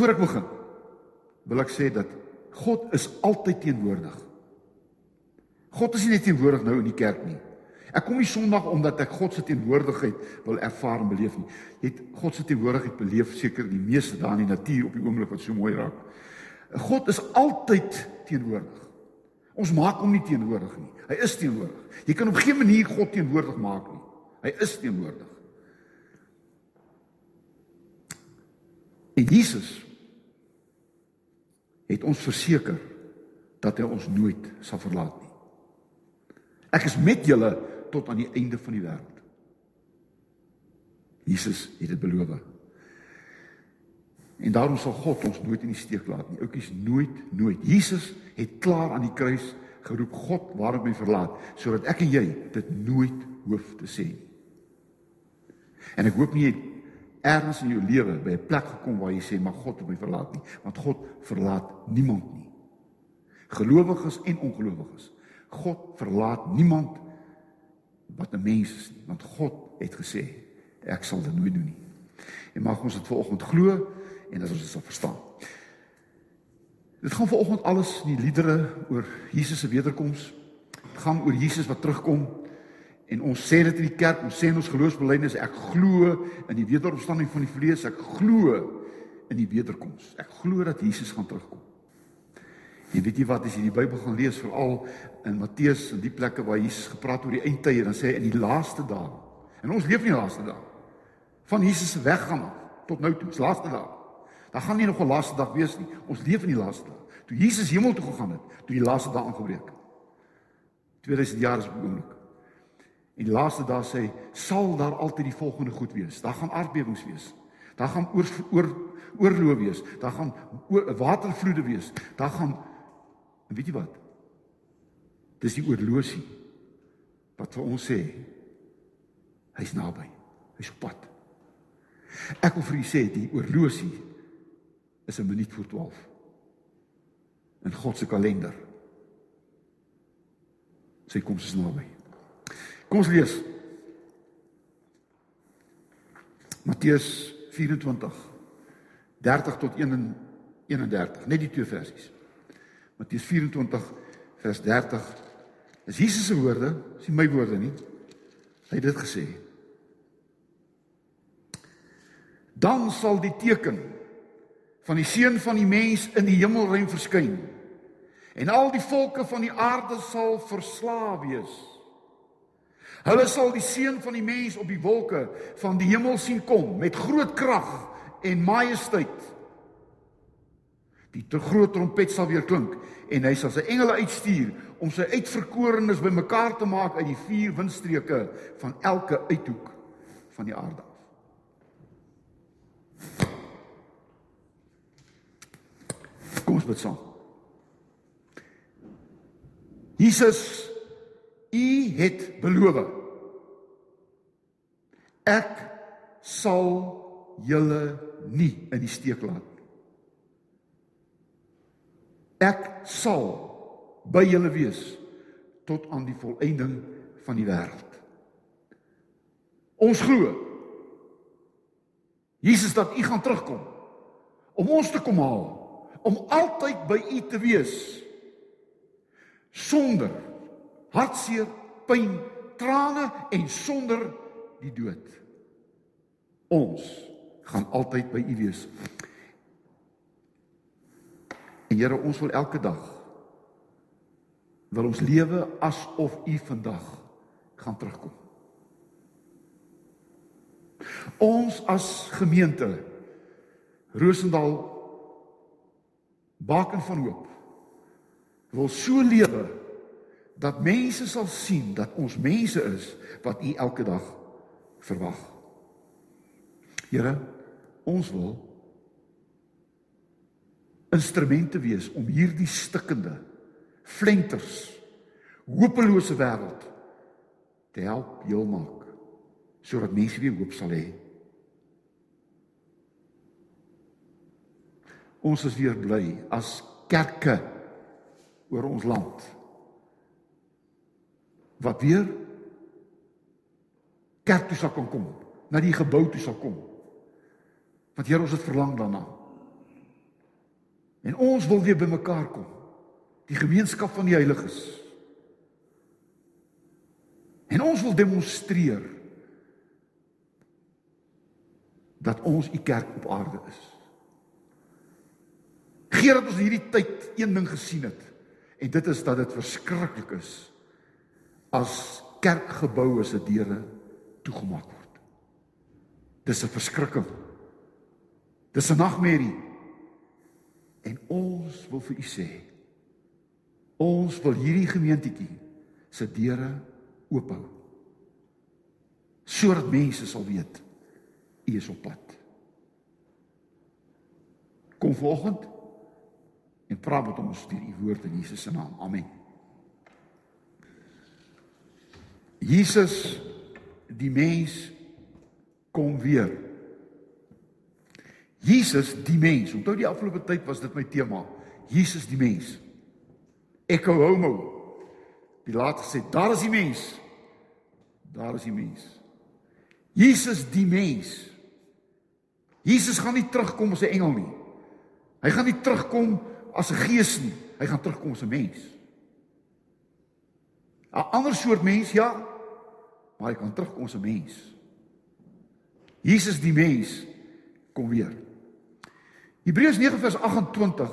Voor ek begin, wil ek sê dat God is altyd teenwoordig. God is nie net teenwoordig nou in die kerk nie. Ek kom nie Sondag omdat ek God se teenwoordigheid wil ervaar en beleef nie. Jy het God se teenwoordigheid beleef seker die meeste daar in die natuur op die oomblik wat so mooi raak. God is altyd teenwoordig. Ons maak hom nie teenwoordig nie. Hy is teenwoordig. Jy kan op geen manier God teenwoordig maak nie. Hy is teenwoordig. En Jesus het ons verseker dat hy ons nooit sal verlaat nie. Ek is met julle tot aan die einde van die wêreld. Jesus het dit beloof. En daarom sal God ons nooit in die steek laat nie. Oukies nooit nooit. Jesus het klaar aan die kruis geroep, God, waarom my verlaat, sodat ek en jy dit nooit hoef te sê nie. En ek hoop nie jy ergens in jou lewe by 'n plek gekom waar jy sê maar God het my verlaat nie, want God verlaat niemand nie. Gelowiges en ongelowiges. God verlaat niemand wat 'n mens is nie, want God het gesê ek sal dit nooit doen nie. En mag ons dit vanoggend glo en dat ons dit sal verstaan. Dit gaan vanoggend alles in die liedere oor Jesus se wederkoms. Dit gaan oor Jesus wat terugkom. En ons sê dit in die kerk, ons sê in ons geloofsbelijdenis ek glo in die wederopstanding van die vlees, ek glo in die wederkoms. Ek glo dat Jesus gaan terugkom. En weet jy wat as jy die Bybel gaan lees veral in Matteus en die plekke waar Jesus gepraat oor die eindtye dan sê hy in die laaste dae. En ons leef in die laaste dae. Van Jesus se weggaan tot nou toe, die laaste dae. Daar gaan nie nog 'n laaste dag wees nie. Ons leef in die laaste dae. Toe Jesus hemel toe gegaan het, toe die laaste dae aangebreek. 2000 jaar is op oomblik. En die laaste dae sê sal daar altyd die volgende goed wees. Daar gaan aardbewings wees. Daar gaan oor oor oorlog wees. Daar gaan watervloede wees. Daar gaan En weet jy wat? Dis die oorlosie wat vir ons sê hy's naby. Hy's op pad. Ek wil vir u sê die oorlosie is 'n minuut voor 12 in God se kalender. Sy koms is naby. Kom ons lees. Matteus 24 30 tot 31, net die twee versies. Matteus 24 vers 30. Dis Jesus se woorde, dis nie my woorde nie. Hy het dit gesê. Dan sal die teken van die seun van die mens in die hemelruim verskyn. En al die volke van die aarde sal verslaa wees. Hulle sal die seun van die mens op die wolke van die hemel sien kom met groot krag en majesteit. Die te groot trompet sal weer klink en hy sal sy engele uitstuur om sy uitverkorenes bymekaar te maak uit die vier windstreke van elke uithoek van die aarde af. Kom ons bid saam. Jesus, U het beloof. Ek sal julle nie in die steek laat Ek sal by julle wees tot aan die volëinding van die wêreld. Ons glo Jesus dat U gaan terugkom om ons te kom haal, om altyd by U te wees sonder hartseer, pyn, trane en sonder die dood. Ons gaan altyd by U wees. En Here, ons wil elke dag wil ons lewe asof U vandag gaan terugkom. Ons as gemeente Rosendal Baken van Hoop wil so lewe dat mense sal sien dat ons mense is wat U elke dag verwag. Here, ons wil instrumente wees om hierdie stikkende flenters hopelose wêreld te help heel maak sodat mense weer hoop sal hê. Ons is weer bly as kerke oor ons land. Wat weer kerk toe sal kan kom, na die gebou toe sal kom. Want Here ons het verlang daarna. En ons wil weer bymekaar kom. Die gemeenskap van die heiliges. En ons wil demonstreer dat ons u kerk op aarde is. Geer dat ons hierdie tyd een ding gesien het en dit is dat dit verskriklik is as kerkgeboue se deure toegemaak word. Dis 'n verskrikking. Dis 'n nagmerrie. En ons wil vir u sê ons wil hierdie gemeentetjie se deure oophou. Sodat mense sal weet u is op pad. Kom volgende en praat met ons deur u woord in Jesus se naam. Amen. Jesus die mens kom weer. Jesus die mens. Onthou die afgelope tyd was dit my tema. Jesus die mens. Echo homo. Die laat gesê, daar is die mens. Daar is die mens. Jesus die mens. Jesus gaan nie terugkom as 'n engel nie. Hy gaan nie terugkom as 'n gees nie. Hy gaan terugkom as 'n mens. 'n Ander soort mens, ja, maar hy kan terugkom as 'n mens. Jesus die mens kom weer. Hebreërs 9 vers 28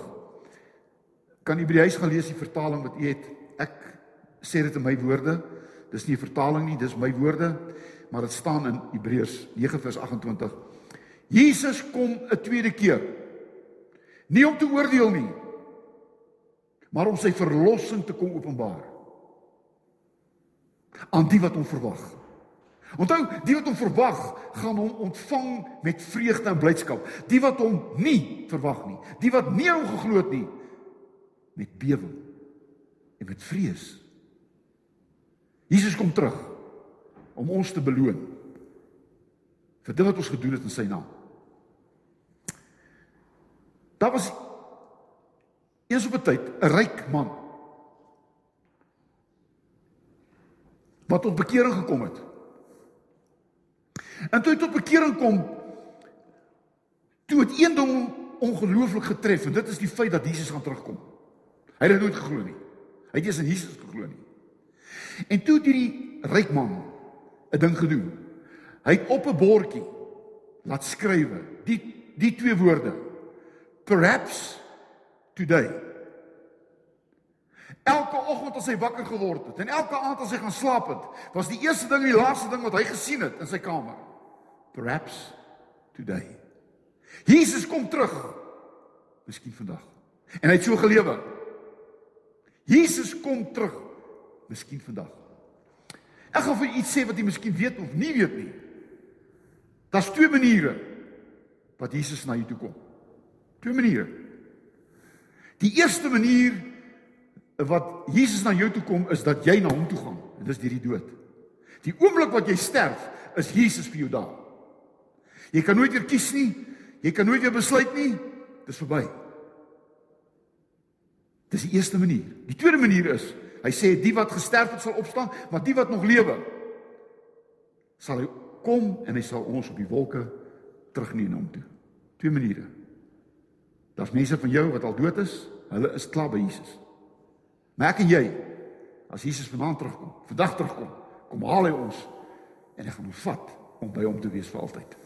kan u by die huis gaan lees die vertaling wat u het. Ek sê dit in my woorde. Dis nie 'n vertaling nie, dis my woorde, maar dit staan in Hebreërs 9 vers 28. Jesus kom 'n tweede keer. Nie om te oordeel nie, maar om sy verlossing te kom openbaar aan die wat hom verwag. Onthou, die wat hom verwag, gaan hom ontvang met vreugde en blydskap. Die wat hom nie verwag nie, die wat nie hom geglo het nie, met bewering en met vrees. Jesus kom terug om ons te beloon vir dit wat ons gedoen het in sy naam. Daar was eens op 'n tyd 'n ryk man wat tot bekering gekom het. En toe hy tot bekering kom, toe het een ding ongelooflik getref en dit is die feit dat Jesus gaan terugkom. Hy het nooit geglo nie. Hy het nie in Jesus geglo nie. En toe het hierdie ryk man 'n ding gedoen. Hy het op 'n bordjie laat skrywe die die twee woorde perhaps today Elke oggend as hy wakker geword het en elke aand as hy gaan slaap het, was die eerste ding en die laaste ding wat hy gesien het in sy kamer. Perhaps today. Jesus kom terug. Miskien vandag. En hy het so gelewe. Jesus kom terug. Miskien vandag. Ek gaan vir iets sê wat jy miskien weet of nie weet nie. Daar's twee maniere wat Jesus na jou toe kom. Twee maniere. Die eerste manier wat Jesus na jou toe kom is dat jy na hom toe gaan. Dit is deur die dood. Die oomblik wat jy sterf, is Jesus vir jou daar. Jy kan nooit weer kies nie. Jy kan nooit weer besluit nie. Dit is verby. Dis die eerste manier. Die tweede manier is, hy sê die wat gesterf het sal opstaan, maar die wat nog lewe sal hy kom en hy sal ons op die wolke terugneem na hom toe. Twee maniere. Daar's mense van jou wat al dood is, hulle is klaar by Jesus. Maar ek en jy, as Jesus vanaand terugkom, vandag terugkom, kom haal hy ons en hy gaan ons vat om by hom te wees vir altyd.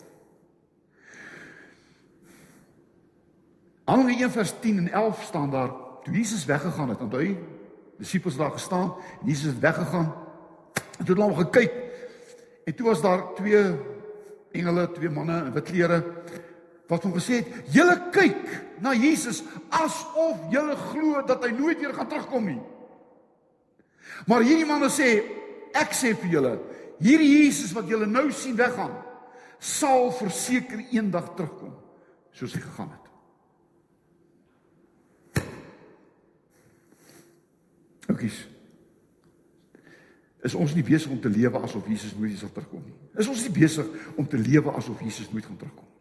Handelinge 1 vers 10 en 11 staan daar toe Jesus weggegaan het, onthou jy? Disippels daar gestaan, Jesus het weggegaan. En toe het hulle gekyk. En toe was daar twee engele, twee manne in wit klere wat hom gesê het: "Julle kyk na Jesus asof julle glo dat hy nooit weer gaan terugkom nie." Maar hierdie manne sê: "Ek sê vir julle, hierdie Jesus wat julle nou sien weggaan, sal verseker eendag terugkom soos hy gegaan het." Oukies. Is ons nie besig om te lewe asof Jesus nooit sal terugkom nie? Is ons nie besig om te lewe asof Jesus nooit gaan terugkom nie?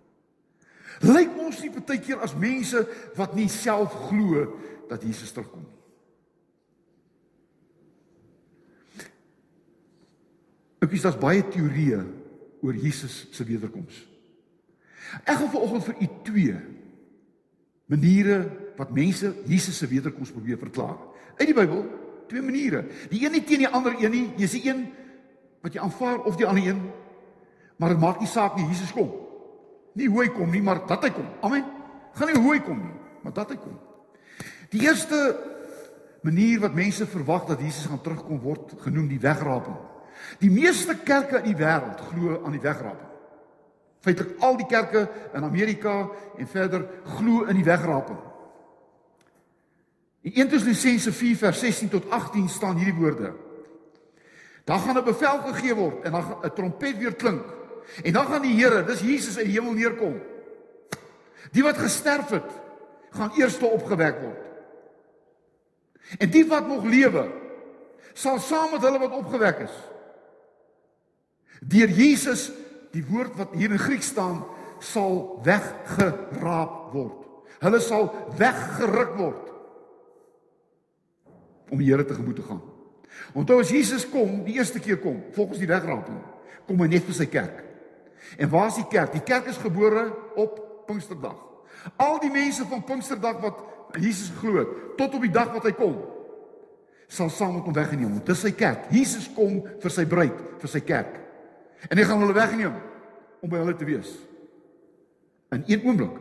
Lyk ons nie baie keer as mense wat nie self glo dat Jesus terugkom nie. Ek is daar's baie teorieë oor Jesus se wederkoms. Ek gaan vanoggend vir u twee maniere wat mense Jesus se wederkoms probeer verklaar. Uit die Bybel, twee maniere. Die een nie teen die ander een nie. Jy's die een wat jy aanvaar of die ander een. Maar dit maak nie saak nie, Jesus kom. Nie hoe hy kom nie, maar dat hy kom. Amen. Gaan nie hoe hy kom nie, maar dat hy kom. Die eerste manier wat mense verwag dat Jesus gaan terugkom word genoem die wegraping. Die meeste kerke in die wêreld glo aan die wegraping. Feitelik al die kerke in Amerika en verder glo in die wegraping. In 1 Tessalonisense 4 vers 16 tot 18 staan hierdie woorde. Dan gaan 'n bevel gegee word en dan 'n trompet weer klink. En dan gaan die Here, dis Jesus uit die hemel neerkom. Die wat gesterf het, gaan eerste opgewek word. En die wat nog lewe, sal saam met hulle wat opgewek is. Deur Jesus, die woord wat hier in Grieks staan, sal weggeraap word. Hulle sal weggeruk word om die Here tegemoet te gaan. Onthou as Jesus kom, die eerste keer kom, volgens die wegraping, kom hy net vir sy kerk. En waar is die kerk? Die kerk is gebore op Pinksterdag. Al die mense van Pinksterdag wat Jesus glo het, tot op die dag wat hy kom, sal saam met hom weggeneem word. Dis sy kerk. Jesus kom vir sy bruid, vir sy kerk. En hy gaan hulle wegneem om by hulle te wees. In een oomblik.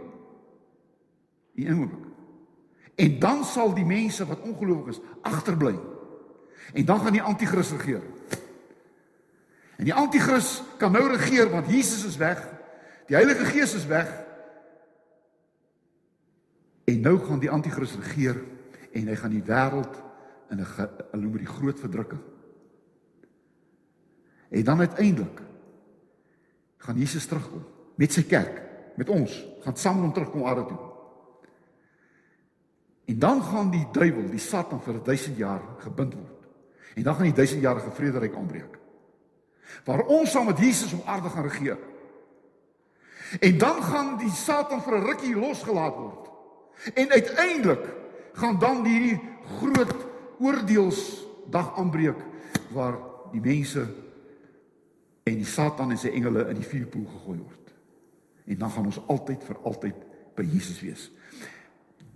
In een oomblik. En dan sal die mense wat ongelowig is agterbly. En dan gaan die anti-kris regeer. En die anti-kris kan nou regeer want Jesus is weg. Die Heilige Gees is weg. En nou gaan die anti-kris regeer en hy gaan die wêreld in 'n hulle noem dit groot verdrukking. En dan uiteindelik gaan Jesus terugkom met sy kerk, met ons, gaan saam met hom terugkom aarde toe. En dan gaan die duiwel, die Satan vir 1000 jaar gebind word. En dan gaan die 1000 jarige vrederyk aanbreek. Waar ons saam met Jesus op aarde gaan regeer. En dan gaan die Satan vir 'n rukkie losgelaat word. En uiteindelik gaan dan die groot oordeelsdag aanbreek waar die mense en die Satan en sy engele in die vuurpoel gegooi word. En dan gaan ons altyd vir altyd by Jesus wees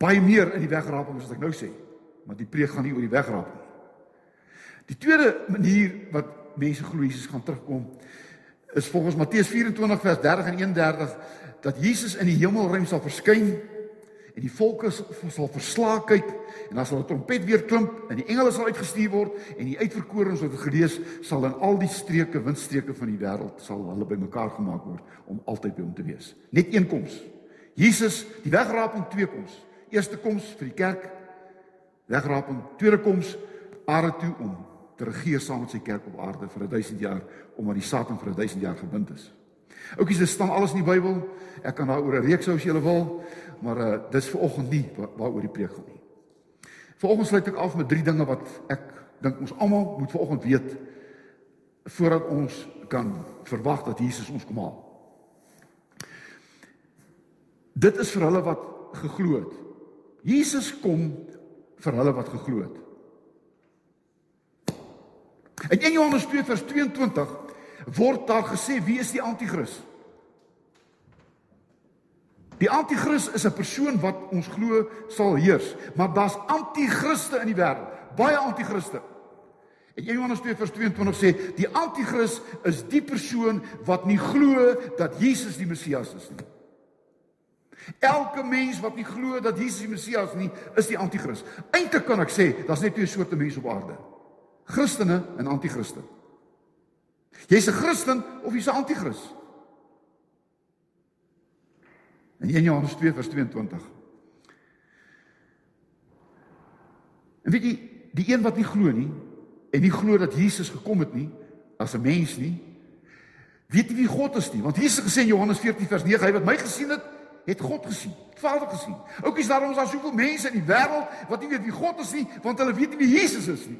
baie meer in die wegraping as wat ek nou sê. Maar die preek gaan nie oor die wegraping nie. Die tweede manier wat mense glo Jesus gaan terugkom is volgens Matteus 24 vers 30 en 31 dat Jesus in die hemelruim sal verskyn en die volke sal verslae kyk en dan sal 'n trompet weer klink en die engele sal uitgestuur word en die uitverkorenes wat gelees sal in al die streke windstreke van die wêreld sal hulle bymekaar gemaak word om altyd by hom te wees. Net een koms. Jesus, die wegraping twee koms. Eerste koms vir die kerk wegraping, tweede koms aarde toe om te regeer saam met sy kerk op aarde vir 1000 jaar omdat die Satan vir 1000 jaar gebind is. Oukies, dit staan alles in die Bybel. Ek kan daaroor 'n reeks hou as jy wil, maar uh dis vir oggend nie waaroor die preek gaan nie. Vanoggend sluit ek af met drie dinge wat ek dink ons almal moet vanoggend weet voordat ons kan verwag dat Jesus ons kom haal. Dit is vir hulle wat geglo het. Jesus kom vir hulle wat geglo het. In 1 Johannes 2 vers 22 word daar gesê wie is die anti-kris? Die anti-kris is 'n persoon wat ons glo sal heers, maar daar's anti-kriste in die wêreld, baie anti-kriste. En 1 Johannes 2 vers 22 sê die anti-kris is die persoon wat nie glo dat Jesus die Messias is nie. Elke mens wat nie glo dat Jesus die Messias nie, is die anti-kris. Eintlik kan ek sê, daar's net twee soorte mense op aarde. Christene en anti-kriste. Jy's 'n Christen of jy's 'n anti-kris. In 1 Johannes 2 vers 22. En weet jy, die een wat nie glo nie en nie glo dat Jesus gekom het nie as 'n mens nie, weet nie wie God is nie, want Jesus gesê in Johannes 14 vers 9, hy wat my gesien het, het God gesien, Vader gesien. Ook is daarom is daar soveel mense in die wêreld wat nie weet wie God is nie, want hulle weet nie wie Jesus is nie.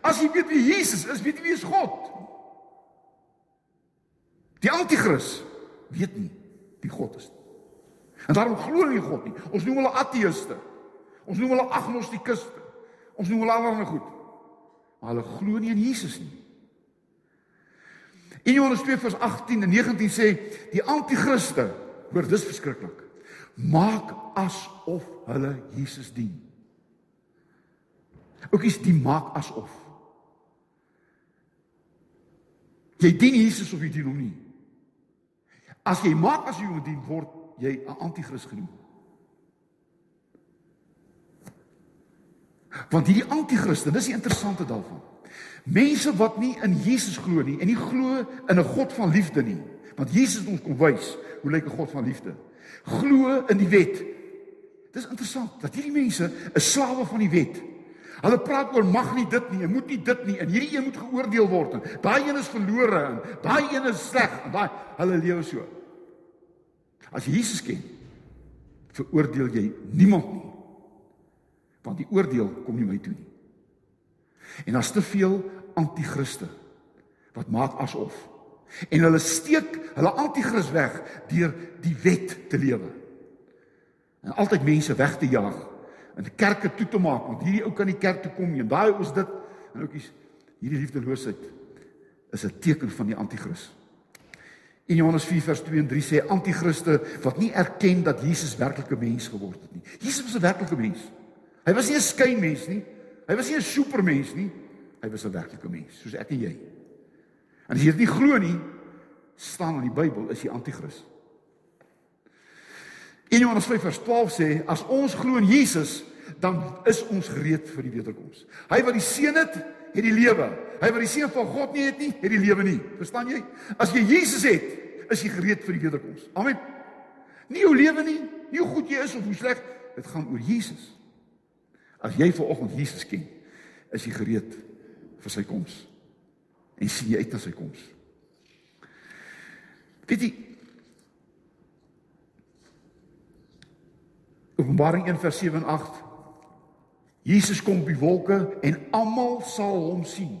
As jy weet wie Jesus is, weet jy wie is God. Die anti-kris weet nie wie God is nie. En daarom glo hulle nie God nie. Ons noem hulle ateëste. Ons noem hulle agnostikuste. Ons noem hulle allerlei goed. Maar hulle glo nie in Jesus nie. In Johannes 2 vers 18 en 19 sê die anti-kriste Hoor, dis verskriklik. maak asof hulle Jesus dien. Oukies, die maak asof. Jy dien Jesus of jy dien hom nie. As jy maak as jy hom dien, word jy 'n anti-kris genoem. Want hierdie anti-kriste, dis die interessante daarvan. Mense wat nie in Jesus glo nie en nie glo in 'n God van liefde nie, want Jesus het ons kom wys hoe lyk 'n God van liefde. Glo in die wet. Dis interessant dat hierdie mense 'n slawe van die wet. Hulle praat oor mag nie dit nie, moet nie dit nie en hierdie een moet geoordeel word. Daai een is verlore en daai een is sleg en daai hulle lewe so. As jy Jesus ken, veroordeel jy niemand nie. Want die oordeel kom nie my toe nie. En daar's te veel anti-kriste wat maak asof en hulle steek hulle anti-kris weg deur die wet te lewe. En altyd mense weg te jaag en die kerke toe te maak want hierdie ou kan nie kerk toe kom nie. Daai is dit en ouetjies hierdie liefdeloosheid is 'n teken van die anti-kris. In Johannes 4 vers 2 en 3 sê anti-kriste wat nie erken dat Jesus werklike mens geword het nie. Jesus was 'n werklike mens. Hy was nie 'n skynmens nie. Hy was nie 'n supermens nie. Hy was 'n werklike mens, soos ek en jy. En as jy dit nie glo nie, staan in die Bybel is jy anti-kris. In Johannes 5 vers 12 sê as ons glo in Jesus, dan is ons gereed vir die wederkoms. Hy wat die seun het, het die lewe. Hy wat die seun van God nie het nie, het die lewe nie. Verstaan jy? As jy Jesus het, is jy gereed vir die wederkoms. Amen. Nie jou lewe nie, nie hoe goed jy is of hoe sleg, dit gaan oor Jesus. As jy ver oggend Jesus ken, is jy gereed vir sy koms. En sien uit na sy koms. Weet jy Openbaring 1 vers 7 en 8 Jesus kom op die wolke en almal sal hom sien.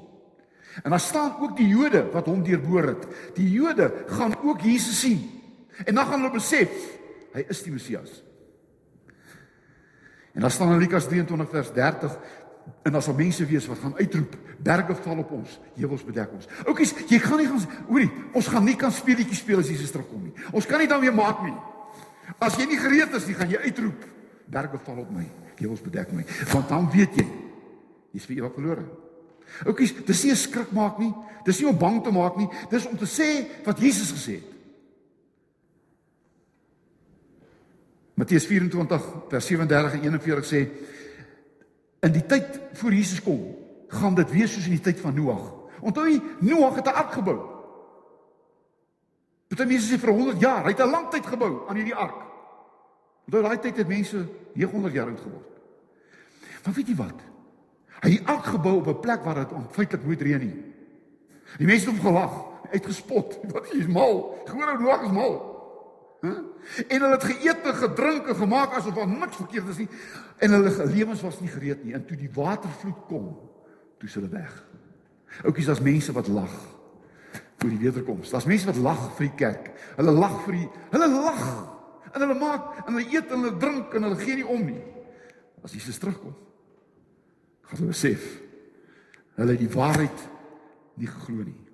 En daar staan ook die Jode wat hom deurboor het. Die Jode gaan ook Jesus sien. En dan gaan hulle besef hy is die Messias. En dan staan in Lukas 23 vers 30 en as al mense wees wat gaan uitroep, berge val op ons, heuwels bedek ons. Oukies, jy gaan nie gaan hoorie, ons gaan nie kan speletjies speel as Jesus terugkom nie. Ons kan nie weer maak nie. As jy nie gereed is nie, gaan jy uitroep, berge val op my, heuwels bedek my. Want dan weet jy, jy's vir ewig verlore. Oukies, dis nie 'n skrik maak nie. Dis nie om bang te maak nie. Dis om te sê wat Jesus gesê het. Matteus 24 vers 37 en 41 sê in die tyd voor Jesus kom, gaan dit wees soos in die tyd van Noag. Onthou jy, Noag het 'n ark gebou. Party mense sê vir 100 jaar, hy het 'n lang tyd gebou aan hierdie ark. Onthou daai tyd het mense 900 jaar oud geword. Maar weet jy wat? Hy het 'n ark gebou op 'n plek waar dit feitelik nooit reën nie. Die mense het hom gelag, uitgespot. Wat is mal? Gewoon Noag is mal. Huh? En hulle het geëet en gedrink en gemaak asof daar niks verkeerd is nie en hulle lewens was nie gereed nie en toe die watervloed kom, toe is hulle weg. Oukies, daar's mense wat lag vir die wederkoms. Daar's mense wat lag vir die kerk. Hulle lag vir die hulle lag en hulle maak en hulle eet en hulle drink en hulle gee nie om nie. As Jesus terugkom, gaan hulle besef hulle het die waarheid nie geglo nie.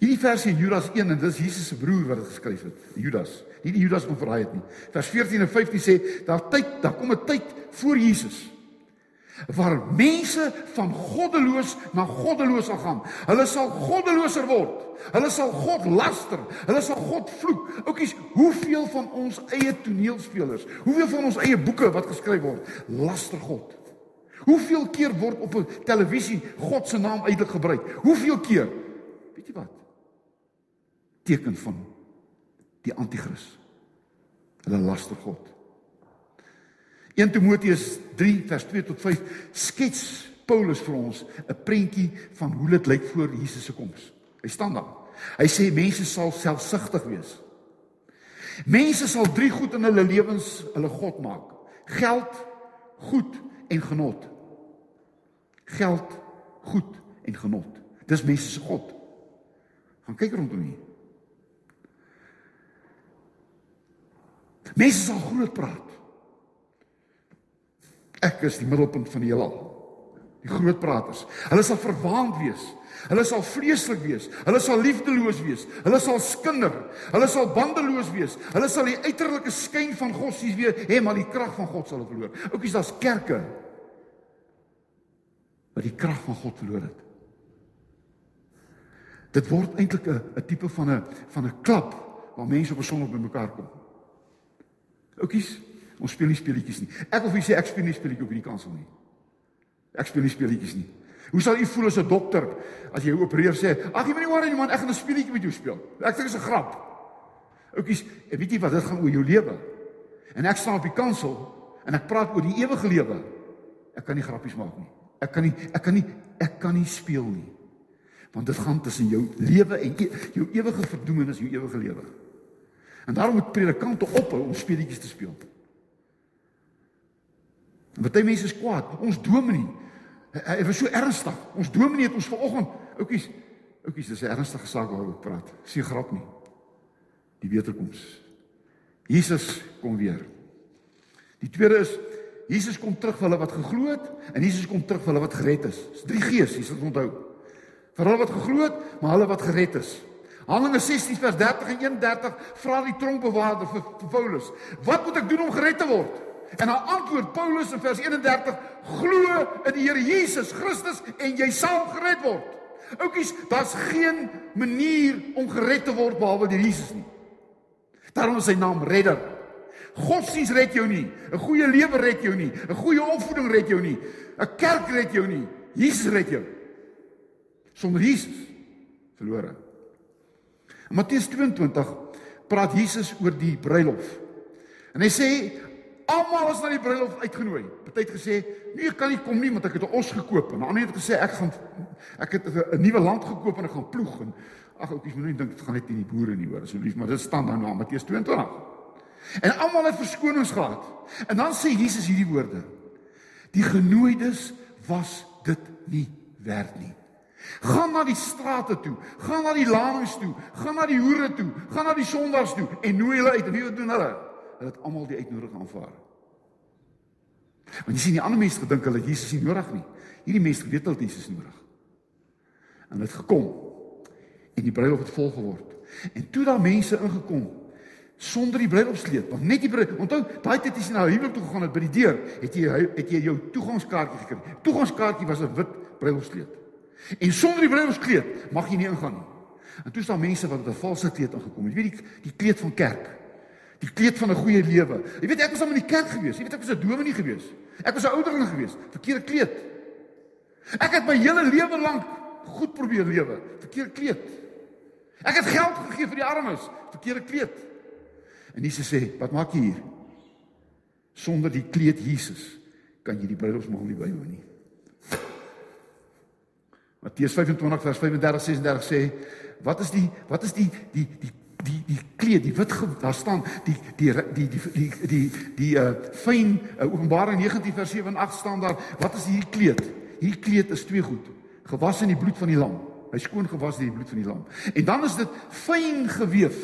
Hierdie vers in Judas 1 en dis Jesus se broer wat dit geskryf het, Judas. Nie die Judas wat verraai het nie. Vers 14 en 15 sê daar tyd, daar kom 'n tyd voor Jesus waar mense van goddeloos na goddeloos sal gaan. Hulle sal goddeloser word. Hulle sal God laster. Hulle sal God vloek. Oukies, hoeveel van ons eie toneelspelers, hoeveel van ons eie boeke wat geskryf word, laster God? Hoeveel keer word op 'n televisie God se naam uitlik gebruik? Hoeveel keer? Weet jy wat? Teken van die anti-kris. Hulle laster God. 1 Timoteus 3 vers 2 tot 5 skets Paulus vir ons 'n prentjie van hoe dit lyk voor Jesus se koms. Hy staan daar. Hy sê mense sal selfsugtig wees. Mense sal drie goed in hulle lewens hulle God maak. Geld, goed en genot. Geld, goed en genot. Dis mense se God. Gaan kyk rondom hier. Mense sal groot praat. Ek is die middelpunt van die heelal. Die groot praters. Hulle sal verwaand wees. Hulle sal vreeslik wees. Hulle sal liefdeloos wees. Hulle sal skinder. Hulle sal bandeloos wees. Hulle sal die uiterlike skyn van God sien weer, hê maar die krag van God sal verloor. Oukies, daar's kerke wat die krag van God verloor het. Dit word eintlik 'n 'n tipe van 'n van 'n klap waar mense op 'n sonop bymekaar kom. Oukies, ons speel nie speletjies nie. Ek wil vir julle sê ek speel nie speletjies op hierdie kansel nie. Ek speel nie speletjies nie. Hoe sal u voel as 'n dokter as jy opereer sê, "Ag, jy moenie worry nie man, ek gaan 'n speletjie met jou speel." Ek dink dit is 'n grap. Oukies, weet jy wat, dit gaan oor jou lewe. En ek staan op die kansel en ek praat oor die ewige lewe. Ek kan nie grappies maak nie. Ek kan nie ek kan nie ek kan nie speel nie. Want dit gaan tussen jou lewe en jou ewige verdoemenis, jou ewige lewe. En daarom moet predikante ophou om speletjies te speel. Party mense is kwaad. Ons dominee Hy was so ernstig. Ons dominee het ons vanoggend, oukies, oukies, dis 'n ernstige saak waaroor ek praat. Sien grap nie. Die wederkoms. Jesus kom weer. Die tweede is Jesus kom terug vir hulle wat geglo het en Jesus kom terug vir hulle wat gered is. Dis drie gees, jy sal onthou. Vir hulle wat geglo het, maar hulle wat gered is. Handelinge 16 vers 30 en 31 vra die tronkbewaarder vir, vir Paulus: "Wat moet ek doen om gered te word?" En dan antwoord Paulus in vers 31: "Glo in die Here Jesus Christus en jy sal gered word." Oukies, daar's geen manier om gered te word behalwe deur Jesus nie. Daarom is sy naam Redder. Godsdienst red jou nie. 'n Goeie lewe red jou nie. 'n Goeie opvoeding red jou nie. 'n Kerk red jou nie. Jesus red jou. Sonder Jesus verlore. In Matteus 22 praat Jesus oor die bruilof. En hy sê Almal is na die bruilof uitgenooi. Party het gesê, "Nee, ek kan nie kom nie want ek het 'n os gekoop." En ander het gesê, "Ek gaan ek het 'n nuwe land gekoop en ek gaan ploeg." En ag, oukies, moenie dink dit gaan net in die boere nie, hoor, asseblief, maar dit staan dan na Matteus 22. En almal het verskonings gehad. En dan sê Jesus hierdie woorde: "Die genooides was dit nie werd nie." Gaan na die strate toe, gaan na die lamings toe, gaan na die hoere toe, gaan na die sondaars toe en nooi hulle uit. En wie doen hulle? Hulle het almal die uitnodiging aanvaar. Want jy sien die ander mense gedink hulle Jesus nie nodig nie. Hierdie mense weet hulle Jesus nodig. En dit gekom en die bruilof het vol geword. En toe daar mense ingekom sonder die bruilofskleed, want net die bruid, onthou, daai tyd as jy na huwelik toe gegaan het by die deur, het jy het jy jou toegangskaartjie gekry. Toegangskaartjie was 'n wit bruilofskleed. En sonder die bruilofskleed mag jy nie ingaan nie. En toe staan mense wat met 'n valse kleed ingekom het. Jy weet die die kleed van kerk. Die kleed van 'n goeie lewe. Jy weet ek was al in die kerk gewees. Jy weet ek was 'n dominee gewees. Ek was 'n ouderling gewees. Verkeerde kleed. Ek het my hele lewe lank goed probeer lewe. Verkeerde kleed. Ek het geld gegee vir die armes. Verkeerde kleed. En Jesus sê, "Wat maak jy hier? Sonder die kleed Jesus kan jy die bruilofsmaal nie bywoon nie." Matteus 25 vers 35 36 sê, "Wat is die wat is die die die die die kleed, die wit daar staan die die die die die die die uh fyn uh, Openbaring 19 vers 7 en 8 staan daar. Wat is hierdie kleed? Hierdie kleed is twee goed. Gewas in die bloed van die lam. Hy skoon gewas in die bloed van die lam. En dan is dit fyn geweef.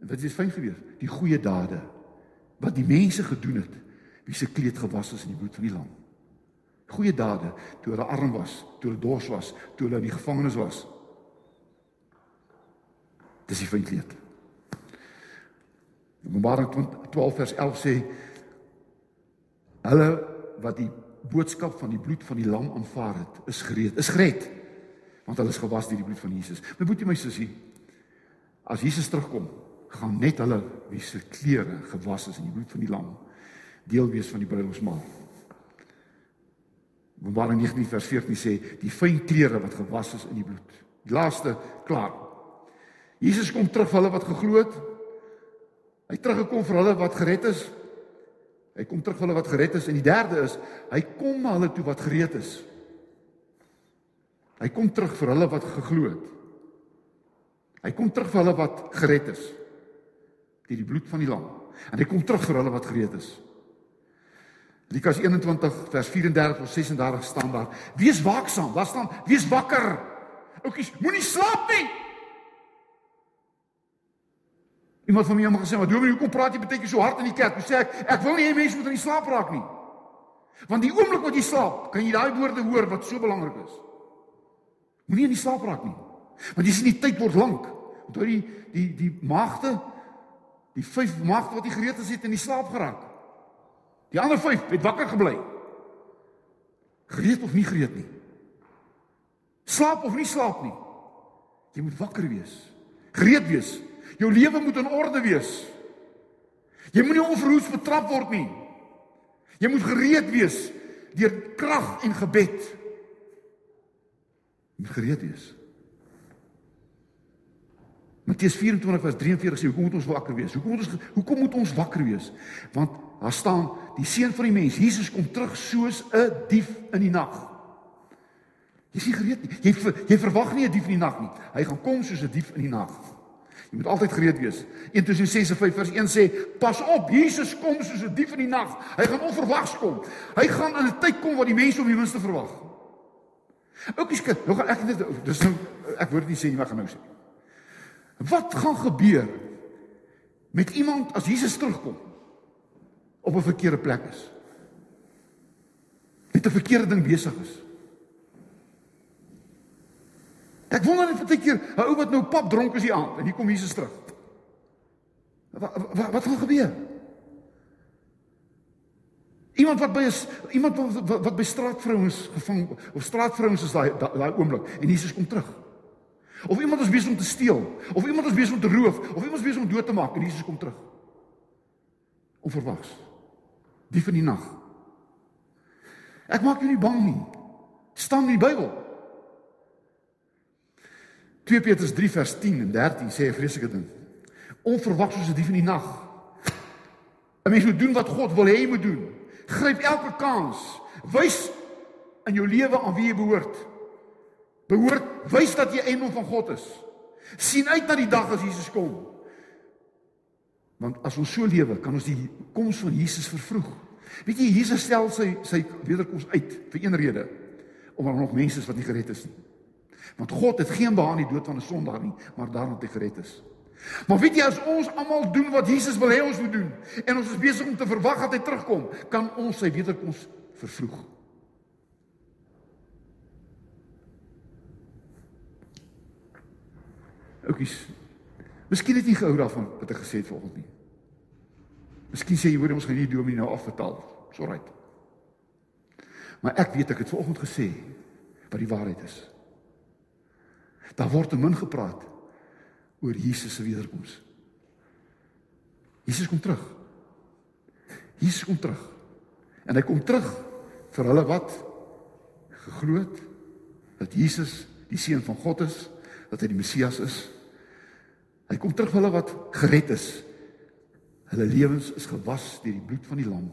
En wat is fyn geweef? Die goeie dade wat die mense gedoen het. Wie se kleed gewas is in die bloed van die lam. Goeie dade toe hulle arm was, toe hulle dors was, toe hulle in die gevangenis was. Dis die vriendkleed. Openbaring 12 vers 11 sê hulle wat die boodskap van die bloed van die lam aanvaar het, is gereed, is gered. Want hulle is gewas deur die bloed van Jesus. My boetie my sussie, as Jesus terugkom, gaan net hulle wie se klere gewas is in die bloed van die lam deel wees van die bruilofsmaal. Openbaring 19 vers 14 sê die fyn klere wat gewas is in die bloed. Die laaste klaar. Jesus kom terug vir hulle wat geglo het. Hy teruggekom vir hulle wat gered is. Hy kom terug vir hulle wat gered is en die derde is hy kom na hulle toe wat gereed is. Hy kom terug vir hulle wat geglo het. Hy kom terug vir hulle wat gered is deur die bloed van die lam. En hy kom terug vir hulle wat gereed is. Lukas 21 vers 34 tot 36 staan daar: Wees waaksaam. Daar staan: Wees wakker. Oukies, moenie slaap nie. Iemand van my het gesê, "Maar Dominee, hoekom praat jy baie keer so hard in die kerk?" Ek sê ek, ek wil nie hê mense moet in die slaap raak nie. Want die oomblik wat jy slaap, kan jy daai woorde hoor wat so belangrik is. Moenie in die slaap raak nie. Want jy sien die tyd word lank. Onthou die die die maagde, die vyf maagde wat nie gereed is het in die slaap geraak. Die ander vyf het wakker gebly. Gereed of nie gereed nie. Slaap of nie slaap nie. Jy moet wakker wees. Gereed wees. Jou lewe moet in orde wees. Jy moenie onverhoeds betrap word nie. Jy moet gereed wees deur krag en gebed. Jy moet gereed wees. Matteus 24 vers 43 sê hoekom moet ons wakker wees? Hoekom moet ons hoekom moet ons wakker wees? Want daar staan die seun van die mens, Jesus kom terug soos 'n dief in die nag. Jy is nie gereed nie. Jy jy verwag nie 'n dief in die nag nie. Hy gaan kom soos 'n dief in die nag. Jy moet altyd gereed wees. 1 Tessalonisense 5 vers 1 sê: "Pas op, Jesus kom soos 'n dief in die nag. Hy gaan onverwags kom. Hy gaan in 'n tyd kom wat die mense om die minste verwag." Sê, nou gaan ek net dis nou ek word nie sê nie, maar gaan nou sê. Wat gaan gebeur met iemand as Jesus terugkom op 'n verkeerde plek is? Met 'n verkeerde ding besig is. Ek wonder net baie keer, 'n ou wat nou pap dronk is die aand en hier kom Jesus terug. Wat wat, wat gaan gebeur? Iemand wat by is iemand wat, wat, wat by straatvrouens gevang of straatvrouens is daai daai oomblik en Jesus kom terug. Of iemand is besig om te steel, of iemand is besig om te roof, of iemand is besig om dood te maak en Jesus kom terug. Onverwags. Die van die nag. Ek maak jou nie bang nie. Staan in die Bybel. 2 Petrus 3 vers 10 en 13 sê 'n vreeslike ding. Onverwags soos 'n dief in die nag. 'n Mens moet doen wat God wil hê jy moet doen. Gryp elke kans. Wys in jou lewe aan wie jy behoort behoort wys dat jy een van God is. sien uit na die dag as Jesus kom. Want as ons so lewe, kan ons die koms van Jesus vervroeg. Weet jy, Jesus stel sy sy wederkoms uit vir een rede, omdat er nog mense is wat nie gered is nie. Want God het geen behaag in die dood van 'n sondaar nie, maar daarom dat hy gered is. Maar weet jy as ons almal doen wat Jesus wil hê ons moet doen en ons is besig om te verwag dat hy terugkom, kan ons sy wederkoms vervroeg. Oukies. Miskien het jy gehou daarvan wat ek gesê het vanoggend nie. Miskien sê jy hoor ons gaan nie dominee nou afbetaal. Sorry. Maar ek weet ek het vanoggend gesê wat die waarheid is. Daar word te min gepraat oor Jesus se wederkoms. Jesus kom terug. Jesus kom terug. En hy kom terug vir hulle wat geglo het dat Jesus die seun van God is, dat hy die Messias is. Hy kom terug vir hulle wat gered is. Hulle lewens is gewas deur die bloed van die lam.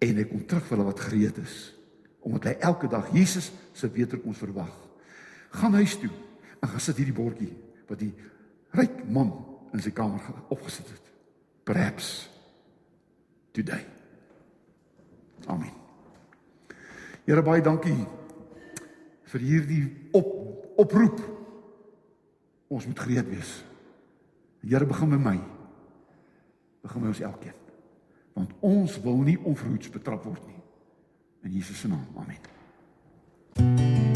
En hy kom terug vir hulle wat gereed is omdat hy elke dag Jesus se wederkoms verwag. Gaan huis toe en gaan sit hierdie bordjie wat die ryk man in sy kamer opgesit het. Perhaps today. Amen. Here baie dankie vir hierdie op oproep Ons moet gereed wees. Die Here begin met my. Begin met ons elkeen. Want ons wil nie onverhoeds betrap word nie. In Jesus se naam. Amen.